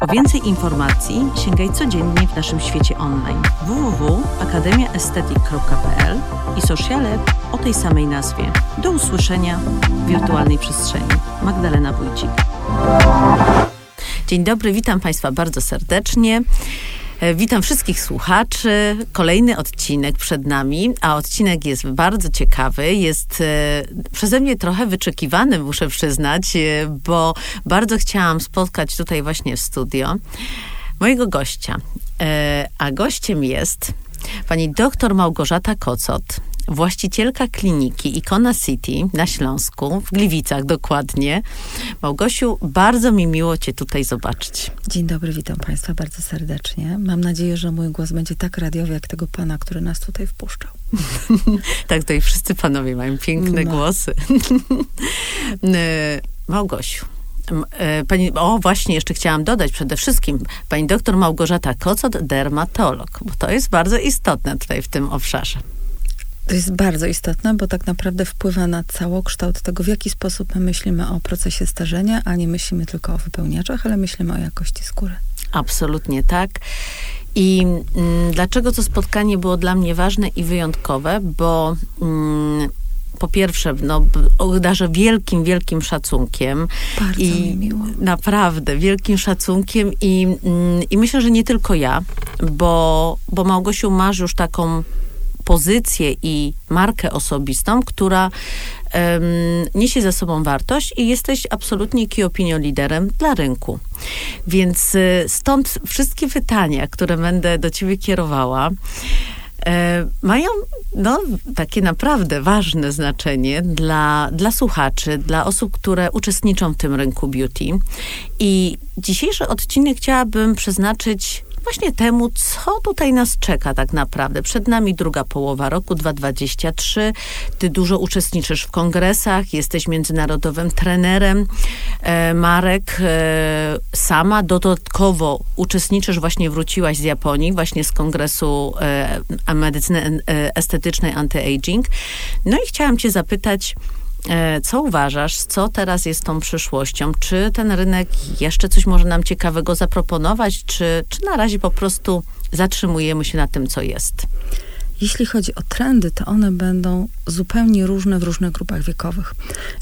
Po więcej informacji sięgaj codziennie w naszym świecie online www.akademiaestetyk.pl i sociale o tej samej nazwie. Do usłyszenia w wirtualnej przestrzeni. Magdalena Wójcik. Dzień dobry, witam Państwa bardzo serdecznie. E, witam wszystkich słuchaczy. Kolejny odcinek przed nami, a odcinek jest bardzo ciekawy. Jest e, przeze mnie trochę wyczekiwany, muszę przyznać, e, bo bardzo chciałam spotkać tutaj właśnie w studio mojego gościa. A gościem jest pani doktor Małgorzata Kocot właścicielka kliniki Ikona City na Śląsku, w Gliwicach dokładnie. Małgosiu, bardzo mi miło Cię tutaj zobaczyć. Dzień dobry, witam Państwa bardzo serdecznie. Mam nadzieję, że mój głos będzie tak radiowy jak tego pana, który nas tutaj wpuszczał. tak, tutaj wszyscy panowie mają piękne no. głosy. E, Małgosiu. E, pani, o, właśnie, jeszcze chciałam dodać przede wszystkim, pani doktor Małgorzata Kocot, dermatolog, bo to jest bardzo istotne tutaj w tym obszarze. To jest bardzo istotne, bo tak naprawdę wpływa na całokształt tego, w jaki sposób my myślimy o procesie starzenia, a nie myślimy tylko o wypełniaczach, ale myślimy o jakości skóry. Absolutnie tak. I mm, dlaczego to spotkanie było dla mnie ważne i wyjątkowe? Bo mm, po pierwsze, no, darzę wielkim, wielkim szacunkiem. Bardzo I mi miło. Naprawdę, wielkim szacunkiem i, mm, i myślę, że nie tylko ja, bo, bo Małgosiu masz już taką pozycję i markę osobistą, która um, niesie ze sobą wartość i jesteś absolutnie key opinion liderem dla rynku. Więc y, stąd wszystkie pytania, które będę do ciebie kierowała, e, mają no, takie naprawdę ważne znaczenie dla, dla słuchaczy, dla osób, które uczestniczą w tym rynku beauty. I dzisiejszy odcinek chciałabym przeznaczyć właśnie temu, co tutaj nas czeka tak naprawdę. Przed nami druga połowa roku 2023. Ty dużo uczestniczysz w kongresach, jesteś międzynarodowym trenerem e, marek. E, sama dodatkowo uczestniczysz, właśnie wróciłaś z Japonii, właśnie z kongresu e, medycyny e, estetycznej anti-aging. No i chciałam cię zapytać, co uważasz, co teraz jest tą przyszłością? Czy ten rynek jeszcze coś może nam ciekawego zaproponować, czy, czy na razie po prostu zatrzymujemy się na tym, co jest? Jeśli chodzi o trendy, to one będą zupełnie różne w różnych grupach wiekowych.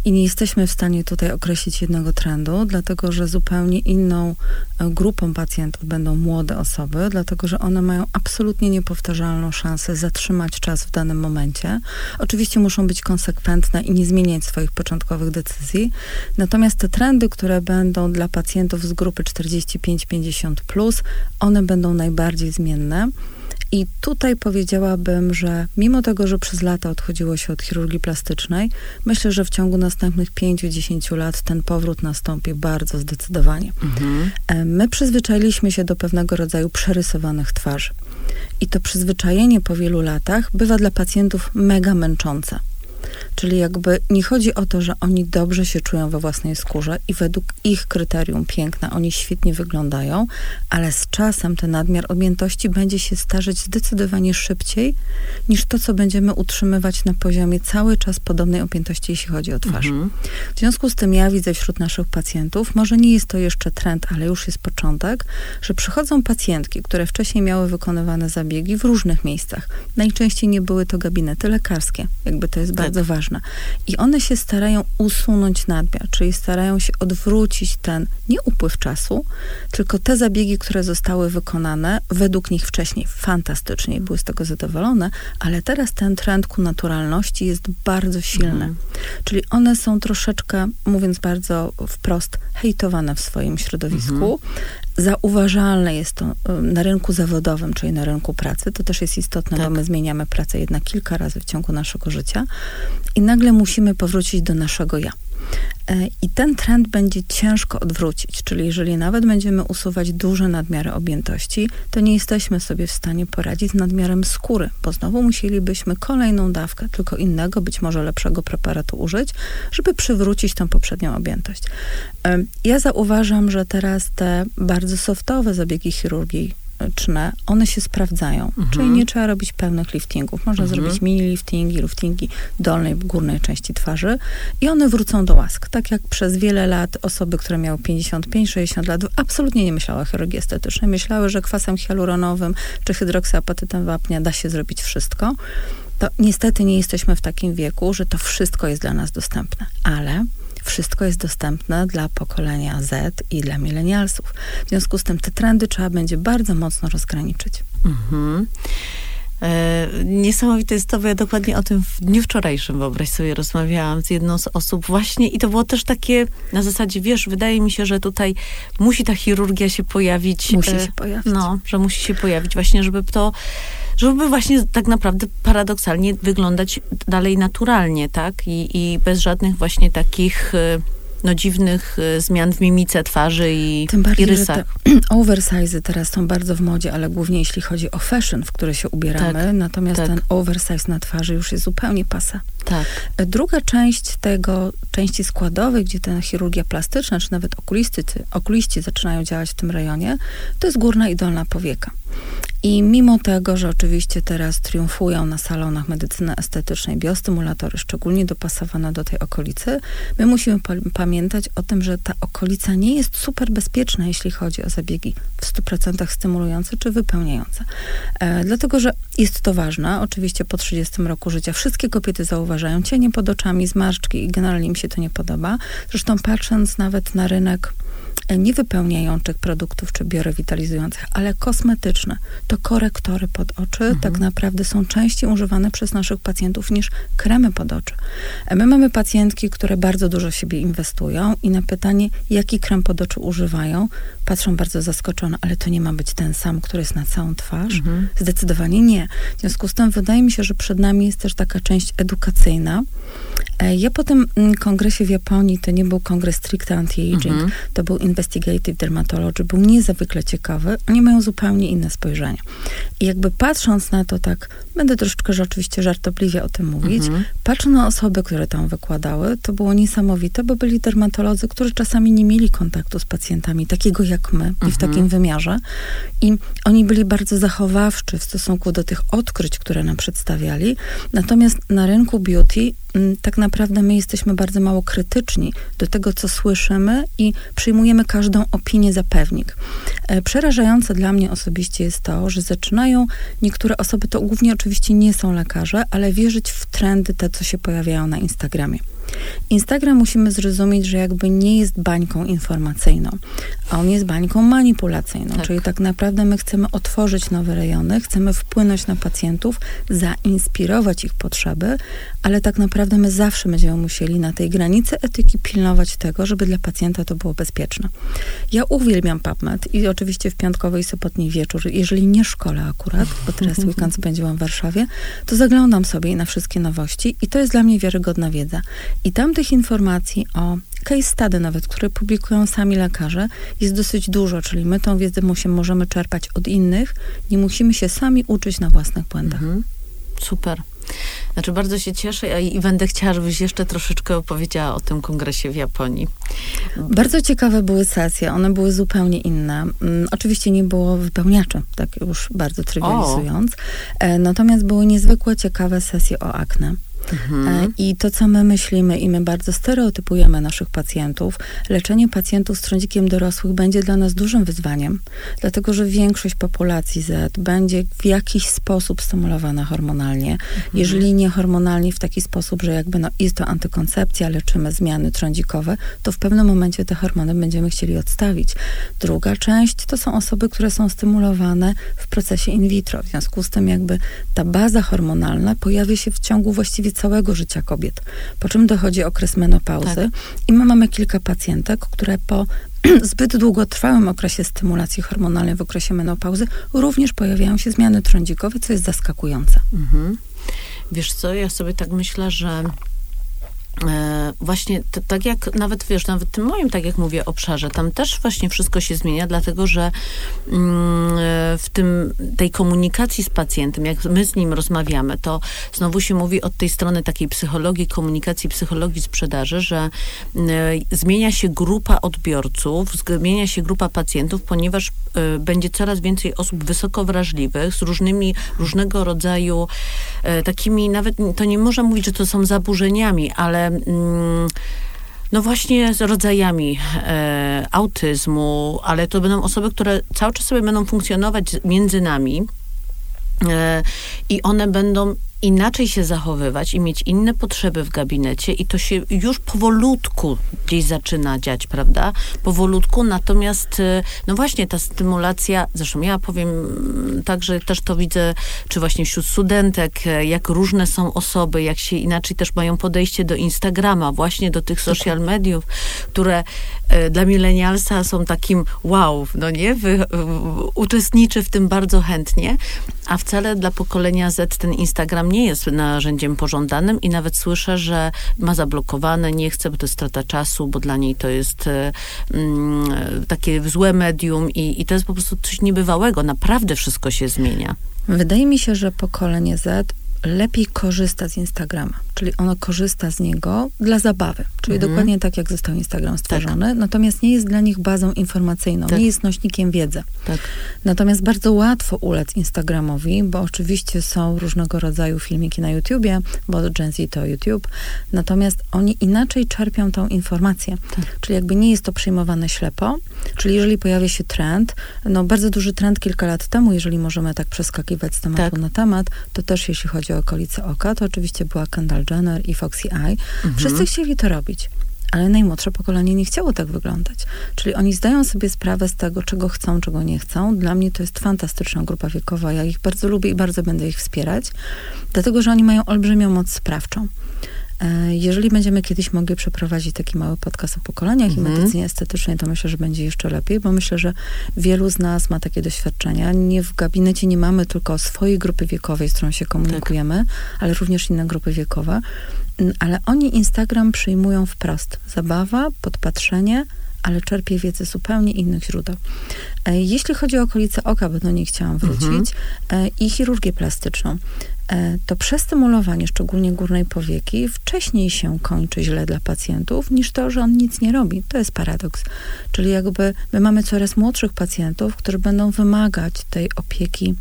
I nie jesteśmy w stanie tutaj określić jednego trendu, dlatego że zupełnie inną e, grupą pacjentów będą młode osoby, dlatego że one mają absolutnie niepowtarzalną szansę zatrzymać czas w danym momencie. Oczywiście muszą być konsekwentne i nie zmieniać swoich początkowych decyzji. Natomiast te trendy, które będą dla pacjentów z grupy 45-50, one będą najbardziej zmienne. I tutaj powiedziałabym, że mimo tego, że przez lata odchodziło się od chirurgii plastycznej, myślę, że w ciągu następnych 5-10 lat ten powrót nastąpi bardzo zdecydowanie. Mhm. E, my przyzwyczailiśmy się do pewnego rodzaju przerysowanych twarzy. I to przyzwyczajenie po wielu latach bywa dla pacjentów mega męczące. Czyli jakby nie chodzi o to, że oni dobrze się czują we własnej skórze i według ich kryterium piękna oni świetnie wyglądają, ale z czasem ten nadmiar objętości będzie się starzeć zdecydowanie szybciej niż to, co będziemy utrzymywać na poziomie cały czas podobnej objętości, jeśli chodzi o twarz. Mhm. W związku z tym ja widzę wśród naszych pacjentów, może nie jest to jeszcze trend, ale już jest początek, że przychodzą pacjentki, które wcześniej miały wykonywane zabiegi w różnych miejscach. Najczęściej nie były to gabinety lekarskie, jakby to jest tak. bardzo ważne I one się starają usunąć nadmiar, czyli starają się odwrócić ten nie upływ czasu, tylko te zabiegi, które zostały wykonane według nich wcześniej fantastycznie i były z tego zadowolone, ale teraz ten trend ku naturalności jest bardzo silny. Mhm. Czyli one są troszeczkę, mówiąc bardzo wprost, hejtowane w swoim środowisku. Mhm zauważalne jest to na rynku zawodowym, czyli na rynku pracy. To też jest istotne, tak. bo my zmieniamy pracę jednak kilka razy w ciągu naszego życia i nagle musimy powrócić do naszego ja. E, I ten trend będzie ciężko odwrócić, czyli jeżeli nawet będziemy usuwać duże nadmiary objętości, to nie jesteśmy sobie w stanie poradzić z nadmiarem skóry, bo znowu musielibyśmy kolejną dawkę, tylko innego, być może lepszego preparatu użyć, żeby przywrócić tą poprzednią objętość. E, ja zauważam, że teraz te bardzo softowe zabiegi chirurgii czne, one się sprawdzają. Mhm. Czyli nie trzeba robić pełnych liftingów. Można mhm. zrobić mini liftingi, liftingi dolnej, górnej części twarzy i one wrócą do łask. Tak jak przez wiele lat osoby, które miały 55-60 lat, absolutnie nie myślały o chirurgii estetycznej. Myślały, że kwasem hialuronowym czy hydroksyapatytem wapnia da się zrobić wszystko. To niestety nie jesteśmy w takim wieku, że to wszystko jest dla nas dostępne. Ale wszystko jest dostępne dla pokolenia Z i dla milenialsów. W związku z tym te trendy trzeba będzie bardzo mocno rozgraniczyć. Mhm. E, niesamowite jest to, bo ja dokładnie o tym w dniu wczorajszym, wyobraź sobie, rozmawiałam z jedną z osób właśnie i to było też takie na zasadzie, wiesz, wydaje mi się, że tutaj musi ta chirurgia się pojawić. Musi e, się pojawić. No, że musi się pojawić właśnie, żeby to żeby właśnie tak naprawdę paradoksalnie wyglądać dalej naturalnie, tak? I, i bez żadnych właśnie takich y, no, dziwnych y, zmian w mimice twarzy i, Tym bardziej, i rysach. Że te oversize teraz są bardzo w modzie, ale głównie jeśli chodzi o fashion, w które się ubieramy, tak, natomiast tak. ten oversize na twarzy już jest zupełnie pasa. Tak. Druga część tego, części składowej, gdzie ta chirurgia plastyczna, czy nawet okuliści, okuliści zaczynają działać w tym rejonie, to jest górna i dolna powieka. I mimo tego, że oczywiście teraz triumfują na salonach medycyny estetycznej biostymulatory, szczególnie dopasowane do tej okolicy, my musimy pamiętać o tym, że ta okolica nie jest super bezpieczna, jeśli chodzi o zabiegi w 100% stymulujące czy wypełniające. E, dlatego, że jest to ważne. Oczywiście po 30 roku życia wszystkie kobiety zauważają cienie pod oczami, zmarszczki i generalnie im się to nie podoba. Zresztą patrząc nawet na rynek nie wypełniających produktów czy biorewitalizujących, ale kosmetyczne. To korektory pod oczy mhm. tak naprawdę są częściej używane przez naszych pacjentów niż kremy pod oczy. My mamy pacjentki, które bardzo dużo siebie inwestują i na pytanie, jaki krem pod oczy używają, patrzą bardzo zaskoczone, ale to nie ma być ten sam, który jest na całą twarz? Mhm. Zdecydowanie nie. W związku z tym wydaje mi się, że przed nami jest też taka część edukacyjna. E, ja po tym mm, kongresie w Japonii, to nie był kongres stricte anti-aging, mhm. to był investigative dermatology, był niezwykle ciekawy. Oni mają zupełnie inne spojrzenie. I jakby patrząc na to tak, będę troszeczkę że oczywiście żartobliwie o tym mówić, mhm. patrząc na osoby, które tam wykładały, to było niesamowite, bo byli dermatolodzy, którzy czasami nie mieli kontaktu z pacjentami, takiego jak my mhm. i w mhm. takim wymiarze. I oni byli bardzo zachowawczy w stosunku do tych odkryć, które nam przedstawiali. Natomiast na rynku beauty Mm, tak naprawdę my jesteśmy bardzo mało krytyczni do tego, co słyszymy i przyjmujemy każdą opinię za pewnik. E, przerażające dla mnie osobiście jest to, że zaczynają niektóre osoby, to głównie oczywiście nie są lekarze, ale wierzyć w trendy te, co się pojawiają na Instagramie. Instagram musimy zrozumieć, że jakby nie jest bańką informacyjną, a on jest bańką manipulacyjną, tak. czyli tak naprawdę my chcemy otworzyć nowe rejony, chcemy wpłynąć na pacjentów, zainspirować ich potrzeby, ale tak naprawdę my zawsze będziemy musieli na tej granicy etyki pilnować tego, żeby dla pacjenta to było bezpieczne. Ja uwielbiam PubMed i oczywiście w piątkowy i sobotni wieczór, jeżeli nie szkole akurat, bo teraz weekend spędziłam w Warszawie, to zaglądam sobie na wszystkie nowości i to jest dla mnie wiarygodna wiedza. I tam tych informacji o case study nawet, które publikują sami lekarze, jest dosyć dużo, czyli my tą wiedzę musimy, możemy czerpać od innych, nie musimy się sami uczyć na własnych błędach. Mhm. Super. Znaczy bardzo się cieszę i będę chciała, żebyś jeszcze troszeczkę opowiedziała o tym kongresie w Japonii. Bardzo ciekawe były sesje, one były zupełnie inne. Um, oczywiście nie było wypełniaczy, tak już bardzo trywializując. E, natomiast były niezwykle ciekawe sesje o akne. Mhm. E, I to, co my myślimy, i my bardzo stereotypujemy naszych pacjentów, leczenie pacjentów z trądzikiem dorosłych będzie dla nas dużym wyzwaniem, dlatego że większość populacji Z będzie w jakiś sposób stymulowana hormonalnie. Mhm. Jeżeli nie hormonalnie, w taki sposób, że jakby no, jest to antykoncepcja, leczymy zmiany trądzikowe, to w pewnym momencie te hormony będziemy chcieli odstawić. Druga część to są osoby, które są stymulowane w procesie in vitro. W związku z tym jakby ta baza hormonalna pojawia się w ciągu właściwie całego życia kobiet. Po czym dochodzi okres menopauzy tak. i my mamy kilka pacjentek, które po zbyt długotrwałym okresie stymulacji hormonalnej w okresie menopauzy również pojawiają się zmiany trądzikowe, co jest zaskakujące. Mhm. Wiesz co, ja sobie tak myślę, że właśnie t- tak jak nawet, wiesz, nawet w tym moim, tak jak mówię, obszarze, tam też właśnie wszystko się zmienia, dlatego że mm, e, w tym, tej komunikacji z pacjentem, jak my z nim rozmawiamy, to znowu się mówi od tej strony takiej psychologii komunikacji, psychologii sprzedaży, że y, zmienia się grupa odbiorców, zmienia się grupa pacjentów, ponieważ będzie coraz więcej osób wysoko wrażliwych, z różnymi, różnego rodzaju takimi, nawet to nie można mówić, że to są zaburzeniami, ale no właśnie z rodzajami e, autyzmu, ale to będą osoby, które cały czas sobie będą funkcjonować między nami e, i one będą inaczej się zachowywać i mieć inne potrzeby w gabinecie i to się już powolutku gdzieś zaczyna dziać, prawda? Powolutku, natomiast y, no właśnie ta stymulacja, zresztą ja powiem mm, tak, że też to widzę, czy właśnie wśród studentek, e, jak różne są osoby, jak się inaczej też mają podejście do Instagrama, właśnie do tych social mediów, które e, dla milenialsa są takim wow, no nie? Wy, uczestniczy w tym bardzo chętnie, a wcale dla pokolenia Z ten Instagram nie jest narzędziem pożądanym i nawet słyszę, że ma zablokowane, nie chce, bo to jest strata czasu, bo dla niej to jest e, mm, takie złe medium i, i to jest po prostu coś niebywałego. Naprawdę wszystko się zmienia. Wydaje mi się, że pokolenie Z lepiej korzysta z Instagrama, czyli ono korzysta z niego dla zabawy, czyli mhm. dokładnie tak, jak został Instagram stworzony, tak. natomiast nie jest dla nich bazą informacyjną, tak. nie jest nośnikiem wiedzy. Tak. Natomiast bardzo łatwo ulec Instagramowi, bo oczywiście są różnego rodzaju filmiki na YouTubie, bo Gen Z to YouTube, natomiast oni inaczej czerpią tą informację, tak. czyli jakby nie jest to przyjmowane ślepo, czyli jeżeli pojawia się trend, no bardzo duży trend kilka lat temu, jeżeli możemy tak przeskakiwać z tematu tak. na temat, to też jeśli chodzi chodzi o okolice oka, to oczywiście była Kendall Jenner i Foxy Eye. Mhm. Wszyscy chcieli to robić. Ale najmłodsze pokolenie nie chciało tak wyglądać. Czyli oni zdają sobie sprawę z tego, czego chcą, czego nie chcą. Dla mnie to jest fantastyczna grupa wiekowa. Ja ich bardzo lubię i bardzo będę ich wspierać, dlatego że oni mają olbrzymią moc sprawczą. E, jeżeli będziemy kiedyś mogli przeprowadzić taki mały podcast o pokoleniach mm -hmm. i mhm. medycynie estetycznej, to myślę, że będzie jeszcze lepiej, bo myślę, że wielu z nas ma takie doświadczenia. Nie w gabinecie nie mamy tylko swojej grupy wiekowej, z którą się komunikujemy, tak. ale również inne grupy wiekowe. Ale oni Instagram przyjmują wprost. Zabawa, podpatrzenie, ale czerpie wiedzę z zupełnie innych źródeł. E, jeśli chodzi o okolice oka, bo do niej chciałam wrócić, mhm. E, i chirurgię plastyczną, to przestymulowanie, szczególnie górnej powieki, wcześniej się kończy źle dla pacjentów, niż to, że on nic nie robi. To jest paradoks. Czyli jakby my mamy coraz młodszych pacjentów, którzy będą wymagać tej opieki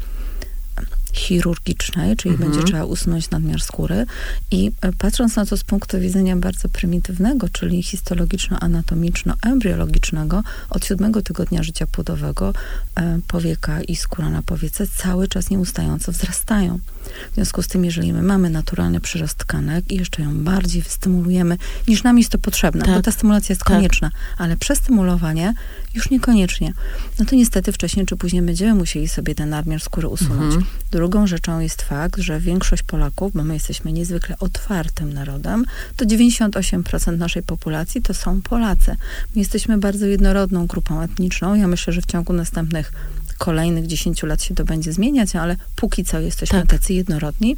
chirurgicznej, czyli mhm. będzie trzeba usunąć nadmiar skóry. I e, patrząc na to z punktu widzenia bardzo prymitywnego, czyli histologiczno-anatomiczno-embriologicznego, od siódmego tygodnia życia płodowego e, powieka i skóra na powiece cały czas nieustająco wzrastają. W związku z tym, jeżeli my mamy naturalny przyrost tkanek i jeszcze ją bardziej wystymulujemy, niż nam jest to potrzebne, tak. bo ta stymulacja jest tak. konieczna, ale przestymulowanie już niekoniecznie. No to niestety wcześniej czy później będziemy musieli sobie ten nadmiar skóry usunąć. Mhm. Drugą rzeczą jest fakt, że większość Polaków, bo my jesteśmy niezwykle otwartym narodem, to 98% naszej populacji to są Polacy. My jesteśmy bardzo jednorodną grupą etniczną. Ja myślę, że w ciągu następnych kolejnych 10 lat się to będzie zmieniać, ale póki co jesteśmy tak. tacy jednorodni.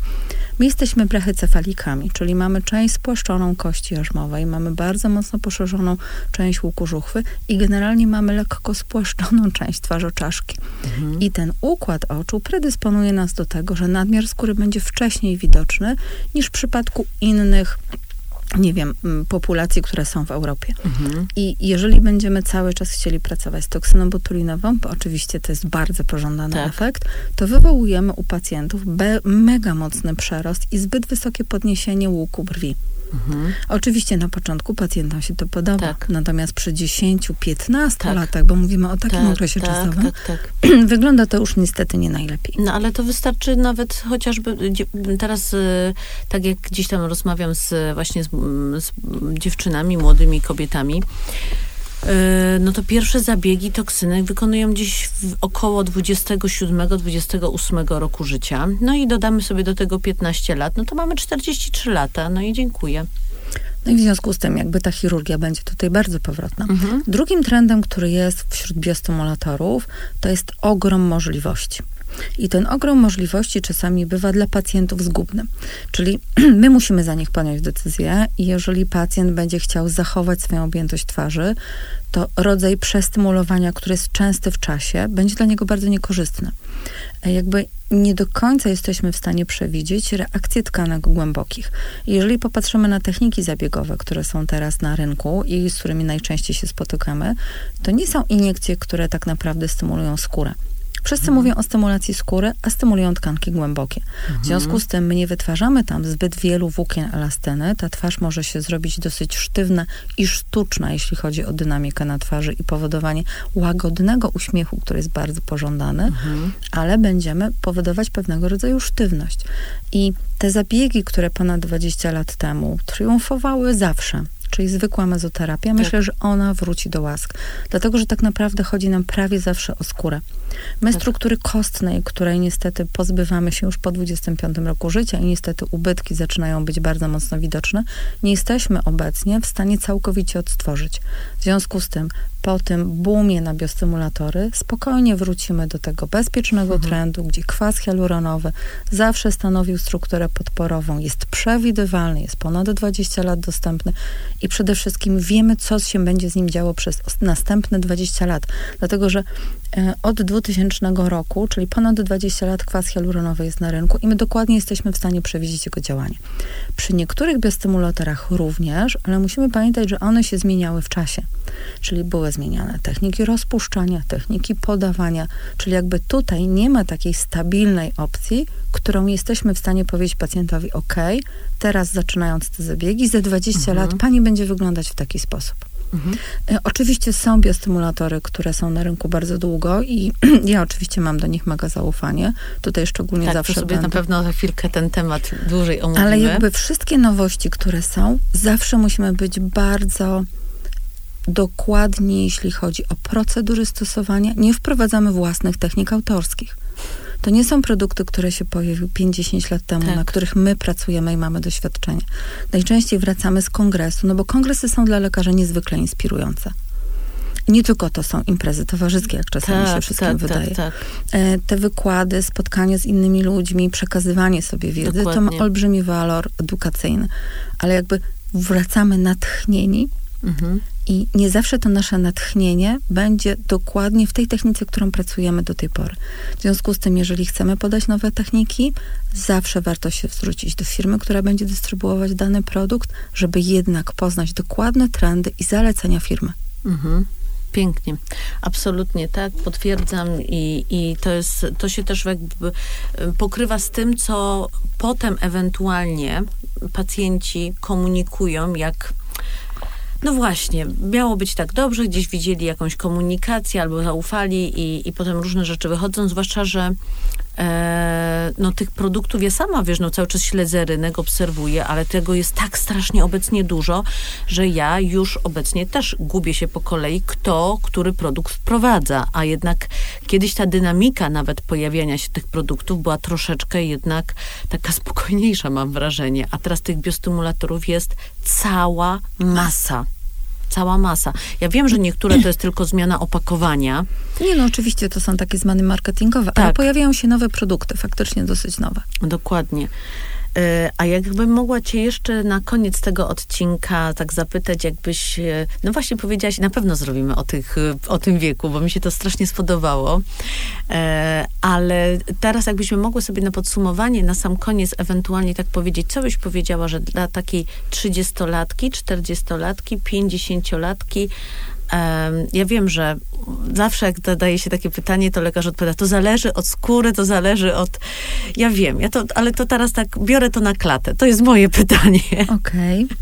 My jesteśmy brachycefalikami, czyli mamy część spłaszczoną kości jarzmowej, mamy bardzo mocno poszerzoną część łuku żuchwy i generalnie mamy lekko spłaszczoną część twarzoczaszki. Mhm. I ten układ oczu predysponuje nas do tego, że nadmiar skóry będzie wcześniej widoczny niż w przypadku innych nie wiem, populacji, które są w Europie. Mhm. I jeżeli będziemy cały czas chcieli pracować z toksyną botulinową, bo oczywiście to jest bardzo pożądany tak. efekt, to wywołujemy u pacjentów mega mocny przerost i zbyt wysokie podniesienie łuku brwi. Mhm. Oczywiście na początku pacjentom się to podoba, tak. natomiast przy 10-15 tak. latach, bo mówimy o takim tak, okresie tak, czasowym, tak, tak. wygląda to już niestety nie najlepiej. No ale to wystarczy nawet chociażby teraz, y, tak jak gdzieś tam rozmawiam z właśnie z, z dziewczynami, młodymi kobietami, no to pierwsze zabiegi toksyny wykonują gdzieś około 27-28 roku życia. No i dodamy sobie do tego 15 lat, no to mamy 43 lata, no i dziękuję. No i w związku z tym jakby ta chirurgia będzie tutaj bardzo powrotna. Mhm. Drugim trendem, który jest wśród biostymulatorów, to jest ogrom możliwości. I ten ogrom możliwości czasami bywa dla pacjentów zgubny. Czyli my musimy za nich podjąć decyzję i jeżeli pacjent będzie chciał zachować swoją objętość twarzy, to rodzaj przestymulowania, który jest częsty w czasie, będzie dla niego bardzo niekorzystny. E, jakby nie do końca jesteśmy w stanie przewidzieć reakcje tkanek głębokich. Jeżeli popatrzymy na techniki zabiegowe, które są teraz na rynku i z którymi najczęściej się spotykamy, to nie są iniekcje, które tak naprawdę stymulują skórę. Wszyscy mhm. mówią o stymulacji skóry, a stymulują tkanki głębokie. Mhm. W związku z tym my nie wytwarzamy tam zbyt wielu włókien elastyny. Ta twarz może się zrobić dosyć sztywna i sztuczna, jeśli chodzi o dynamikę na twarzy i powodowanie łagodnego uśmiechu, który jest bardzo pożądany, mhm. ale będziemy powodować pewnego rodzaju sztywność. I te zabiegi, które ponad 20 lat temu triumfowały zawsze, czyli zwykła mezoterapia, tak. myślę, że ona wróci do łask. Dlatego, że tak naprawdę chodzi nam prawie zawsze o skórę. My tak. struktury kostnej, której niestety pozbywamy się już po 25 roku życia i niestety ubytki zaczynają być bardzo mocno widoczne, nie jesteśmy obecnie w stanie całkowicie odtworzyć. W związku z tym po tym boomie na biostymulatory spokojnie wrócimy do tego bezpiecznego mhm. trendu, gdzie kwas hialuronowy zawsze stanowił strukturę podporową, jest przewidywalny, jest ponad 20 lat dostępny i przede wszystkim wiemy, co się będzie z nim działo przez następne 20 lat. Dlatego, że e, od 2000 roku, czyli ponad 20 lat kwas hialuronowy jest na rynku i my dokładnie jesteśmy w stanie przewidzieć jego działanie. Przy niektórych biostymulatorach również, ale musimy pamiętać, że one się zmieniały w czasie. Czyli były zmieniane techniki rozpuszczania, techniki podawania, czyli jakby tutaj nie ma takiej stabilnej opcji, którą jesteśmy w stanie powiedzieć pacjentowi, ok, teraz zaczynając te zabiegi, za 20 mhm. lat pani będzie wyglądać w taki sposób. Mhm. E, oczywiście są biostymulatory, które są na rynku bardzo długo i ja oczywiście mam do nich mega zaufanie. Tutaj szczególnie tak, zawsze sobie będę. na pewno za chwilkę ten temat dłużej omówimy. Ale jakby wszystkie nowości, które są, zawsze musimy być bardzo dokładnie, jeśli chodzi o procedury stosowania. Nie wprowadzamy własnych technik autorskich. To nie są produkty, które się pojawiły 5-10 lat temu, tak. na których my pracujemy i mamy doświadczenie. Najczęściej wracamy z kongresu, no bo kongresy są dla lekarzy niezwykle inspirujące. Nie tylko to są imprezy towarzyskie, jak czasami tak, się wszystkim tak, tak wydaje. Tak, Te wykłady, spotkanie z innymi ludźmi, przekazywanie sobie wiedzy, Dokładnie. to ma olbrzymi walor edukacyjny. Ale jakby wracamy natchnieni mhm. I nie zawsze to nasze natchnienie będzie dokładnie w tej technice, którą pracujemy do tej pory. W związku z tym, jeżeli chcemy podać nowe techniki, zawsze warto się zwrócić do firmy, która będzie dystrybuować dany produkt, żeby jednak poznać dokładne trendy i zalecenia firmy. Mhm. Pięknie. Absolutnie tak, potwierdzam i, i to, jest, to się też jakby y, pokrywa z tym, co potem ewentualnie pacjenci komunikują, jak no właśnie, miało być tak dobrze, gdzieś widzieli jakąś komunikację albo zaufali i, i potem różne rzeczy wychodzą, zwłaszcza, że no tych produktów ja sama, wiesz, no cały czas śledzę rynek, obserwuję, ale tego jest tak strasznie obecnie dużo, że ja już obecnie też gubię się po kolei, kto, który produkt wprowadza, a jednak kiedyś ta dynamika nawet pojawiania się tych produktów była troszeczkę jednak taka spokojniejsza, mam wrażenie, a teraz tych biostymulatorów jest cała masa cała masa. Ja wiem, że niektóre to jest tylko zmiana opakowania. Nie no, oczywiście to są takie zmiany marketingowe, tak. ale pojawiają się nowe produkty, faktycznie dosyć nowe. Dokładnie. E, a jakbym mogła cię jeszcze na koniec tego odcinka tak zapytać, jakbyś, e, no właśnie powiedziałaś, na pewno zrobimy o, tych, o tym wieku, bo mi się to strasznie spodobało, ale teraz jakbyśmy mogły sobie na podsumowanie, na sam koniec ewentualnie tak powiedzieć, co byś powiedziała, że dla takiej 30-latki, 40-latki, 50-latki, ja wiem, że zawsze jak zadaje się takie pytanie, to lekarz odpowiada, to zależy od skóry, to zależy od... Ja wiem, ja to, ale to teraz tak biorę to na klatę. To jest moje pytanie. Okej. Okay.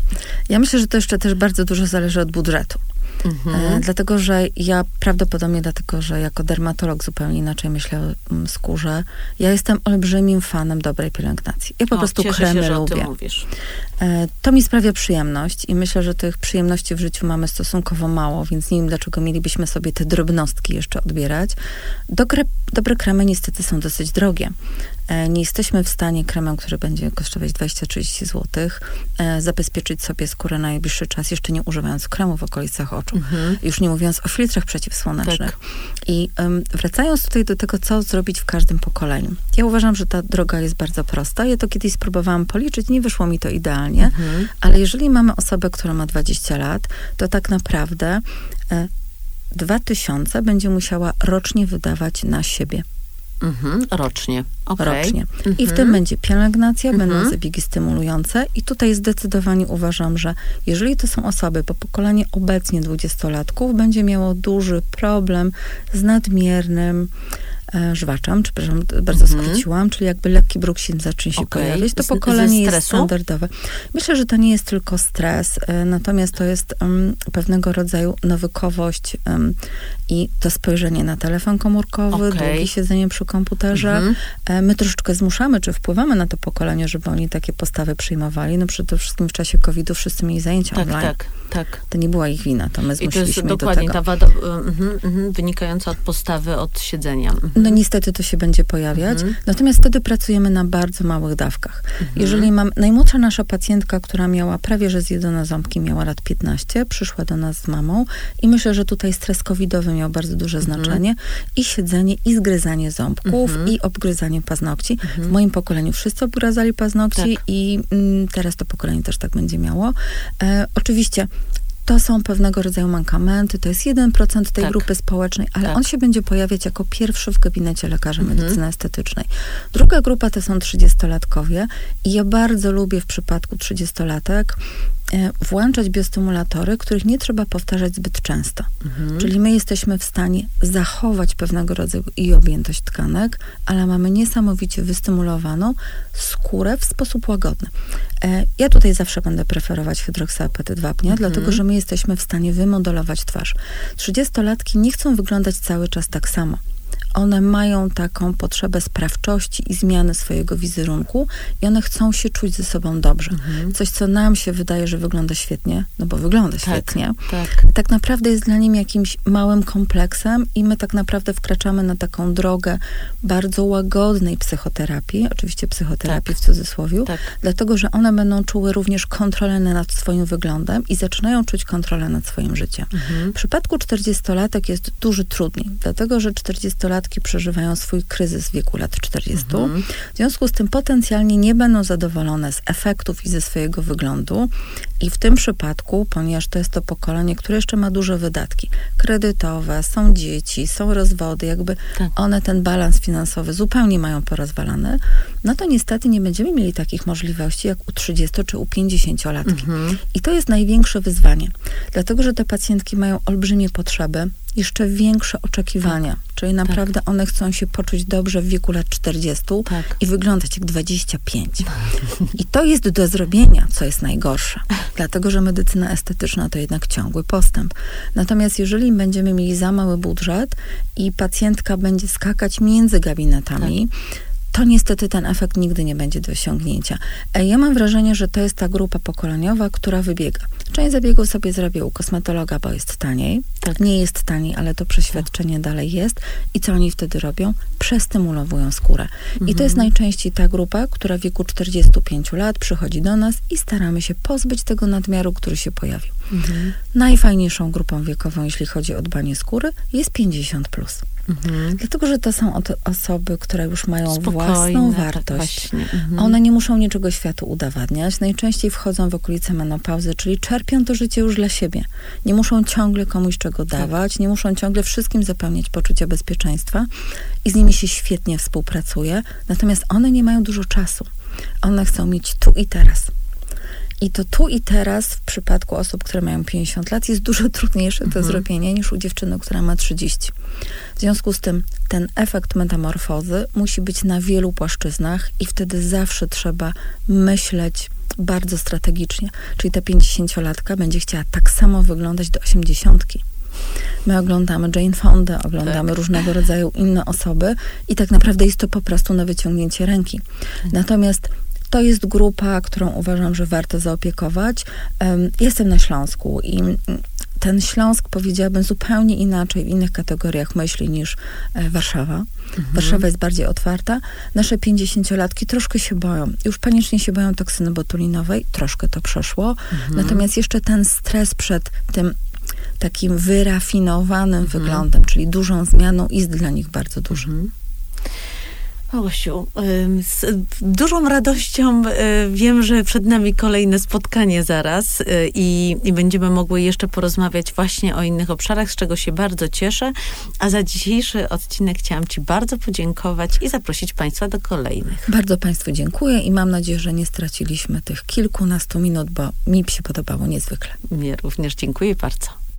Ja myślę, że to jeszcze też bardzo dużo zależy od budżetu. Mhm. E, dlatego, że ja prawdopodobnie dlatego, że jako dermatolog zupełnie inaczej myślę o mm, skórze. Ja jestem olbrzymim fanem dobrej pielęgnacji. Ja po o, prostu kremy się, lubię. E, to mi sprawia przyjemność i myślę, że tych przyjemności w życiu mamy stosunkowo mało, więc nie wiem, dlaczego mielibyśmy sobie te drobnostki jeszcze odbierać. Dobre, dobre kremy niestety są dosyć drogie. E, nie jesteśmy w stanie kremem, który będzie kosztować 20-30 zł, e, zabezpieczyć sobie skórę na najbliższy czas, jeszcze nie używając kremu w okolicach oczu. Mhm. Już nie mówiąc o filtrach przeciwsłonecznych. Tak. I um, wracając tutaj do tego, co zrobić w każdym pokoleniu. Ja uważam, że ta droga jest bardzo prosta. Ja to kiedyś spróbowałam policzyć, nie wyszło mi to idealnie, mhm. ale jeżeli mamy osobę, która ma 20 lat, to tak naprawdę e, 2000 będzie musiała rocznie wydawać na siebie. Mhm, rocznie. Okay. Rocznie. Mhm. I w tym będzie pielęgnacja, mhm. będą zabiegi stymulujące. I tutaj zdecydowanie uważam, że jeżeli to są osoby, bo pokolenie obecnie dwudziestolatków będzie miało duży problem z nadmiernym E, żwaczam, przepraszam, bardzo mhm. skróciłam, czyli jakby lekki bruksin zacznie się okay. pojawiać, to pokolenie jest standardowe. Myślę, że to nie jest tylko stres, e, natomiast to jest um, pewnego rodzaju nawykowość um, i to spojrzenie na telefon komórkowy, okay. długie siedzenie przy komputerze. Mhm. E, my troszeczkę zmuszamy, czy wpływamy na to pokolenie, żeby oni takie postawy przyjmowali. No przede wszystkim w czasie COVID-u wszyscy mieli zajęcia tak, online. Tak, tak. To nie była ich wina, to my zmusiliśmy I to jest dokładnie ta wada uh, wynikająca od postawy, od siedzenia. No niestety to się będzie pojawiać. Mhm. Natomiast wtedy pracujemy na bardzo małych dawkach. Mhm. Jeżeli mam, najmłodsza nasza pacjentka, która miała prawie, że zjedzone ząbki, miała lat 15, przyszła do nas z mamą i myślę, że tutaj stres covidowy miał bardzo duże mhm. znaczenie i siedzenie, i zgryzanie ząbków, mhm. i obgryzanie paznokci. W mhm. moim pokoleniu wszyscy obgryzali paznokci tak. i mm, teraz to pokolenie też tak będzie miało. E, oczywiście to są pewnego rodzaju mankamenty, to jest 1% tej tak. grupy społecznej, ale tak. on się będzie pojawiać jako pierwszy w gabinecie lekarza mhm. medycyny estetycznej. Druga grupa to są 30-latkowie i ja bardzo lubię w przypadku 30-latek E, włączać biostymulatory, których nie trzeba powtarzać zbyt często. Mhm. Czyli my jesteśmy w stanie zachować pewnego rodzaju i objętość tkanek, ale mamy niesamowicie wystymulowaną skórę w sposób łagodny. E, ja tutaj zawsze będę preferować hydroksyapatyd wapnia, mhm. dlatego że my jesteśmy w stanie wymodelować twarz. 30-latki nie chcą wyglądać cały czas tak samo one mają taką potrzebę sprawczości i zmiany swojego wizerunku i one chcą się czuć ze sobą dobrze. Mhm. Coś, co nam się wydaje, że wygląda świetnie, no bo wygląda tak, świetnie, tak. tak naprawdę jest dla nim jakimś małym kompleksem i my tak naprawdę wkraczamy na taką drogę bardzo łagodnej psychoterapii, oczywiście psychoterapii tak. w cudzysłowie, tak. dlatego, że one będą czuły również kontrolę nad swoim wyglądem i zaczynają czuć kontrolę nad swoim życiem. Mhm. W przypadku 40-latek jest duży trudniej, dlatego, że 40-latek przeżywają swój kryzys w wieku lat 40. Mhm. W związku z tym potencjalnie nie będą zadowolone z efektów i ze swojego wyglądu. I w tym przypadku, ponieważ to jest to pokolenie, które jeszcze ma duże wydatki kredytowe, są dzieci, są rozwody, jakby tak. one ten balans finansowy zupełnie mają porozwalany, no to niestety nie będziemy mieli takich możliwości jak u 30 czy u 50-latki. Mhm. I to jest największe wyzwanie, dlatego że te pacjentki mają olbrzymie potrzeby, jeszcze większe oczekiwania. Tak. Czyli naprawdę tak. one chcą się poczuć dobrze w wieku lat 40 tak. i wyglądać jak 25. I to jest do zrobienia, co jest najgorsze. Dlatego, że medycyna estetyczna to jednak ciągły postęp. Natomiast jeżeli będziemy mieli za mały budżet i pacjentka będzie skakać między gabinetami, tak to niestety ten efekt nigdy nie będzie do osiągnięcia. E, ja mam wrażenie, że to jest ta grupa pokoleniowa, która wybiega. Część zabiegów sobie zrobię u kosmetologa, bo jest taniej. Tak. Nie jest taniej, ale to przeświadczenie tak. dalej jest. I co oni wtedy robią? Przestymulowują skórę. Mhm. I to jest mhm. najczęściej ta grupa, która w wieku 45 lat przychodzi do nas i staramy się pozbyć tego nadmiaru, który się pojawił. Mhm. Najfajniejszą grupą wiekową, jeśli chodzi o dbanie skóry, jest 50+. Plus. Mhm. Dlatego, że to są osoby, które już mają Spokojne, własną tak, wartość. Tak mhm. One nie muszą niczego światu udowadniać. Najczęściej wchodzą w okolice menopauzy, czyli czerpią to życie już dla siebie. Nie muszą ciągle komuś czego tak. dawać, tak. nie muszą ciągle wszystkim zapełniać poczucia bezpieczeństwa i z nimi się świetnie współpracuje. Natomiast one nie mają dużo czasu. One chcą mieć tu i teraz. I to tu i teraz w przypadku osób, które mają 50 lat jest dużo trudniejsze mhm. do zrobienia niż u dziewczyny, która ma 30. W związku z tym ten efekt metamorfozy musi być na wielu płaszczyznach i wtedy zawsze trzeba myśleć bardzo strategicznie. Czyli ta 50-latka będzie chciała tak samo wyglądać do 80. My oglądamy Jane Fonda, oglądamy tak. różnego rodzaju inne osoby i tak naprawdę jest to po prostu na wyciągnięcie ręki. Tak. Natomiast to jest grupa, którą uważam, że warto zaopiekować. Em, Jestem na Śląsku i mm, ten Śląsk powiedziałabym zupełnie inaczej w innych kategoriach myśli niż e, Warszawa. Warszawa jest bardziej otwarta. Nasze 50-latki troszkę się boją. Już panicznie się boją toksyny botulinowej. Troszkę to przeszło. Natomiast jeszcze ten stres przed tym takim wyrafinowanym wyglądem, czyli dużą zmianą jest dla nich bardzo duży. Osiu, z dużą radością y, wiem, że przed nami kolejne spotkanie zaraz y, i, i będziemy mogły jeszcze porozmawiać właśnie o innych obszarach, z czego się bardzo cieszę. A za dzisiejszy odcinek chciałam Ci bardzo podziękować i zaprosić Państwa do kolejnych. Bardzo Państwu dziękuję i mam nadzieję, że nie straciliśmy tych kilkunastu minut, bo mi się podobało niezwykle. Mnie również dziękuję bardzo.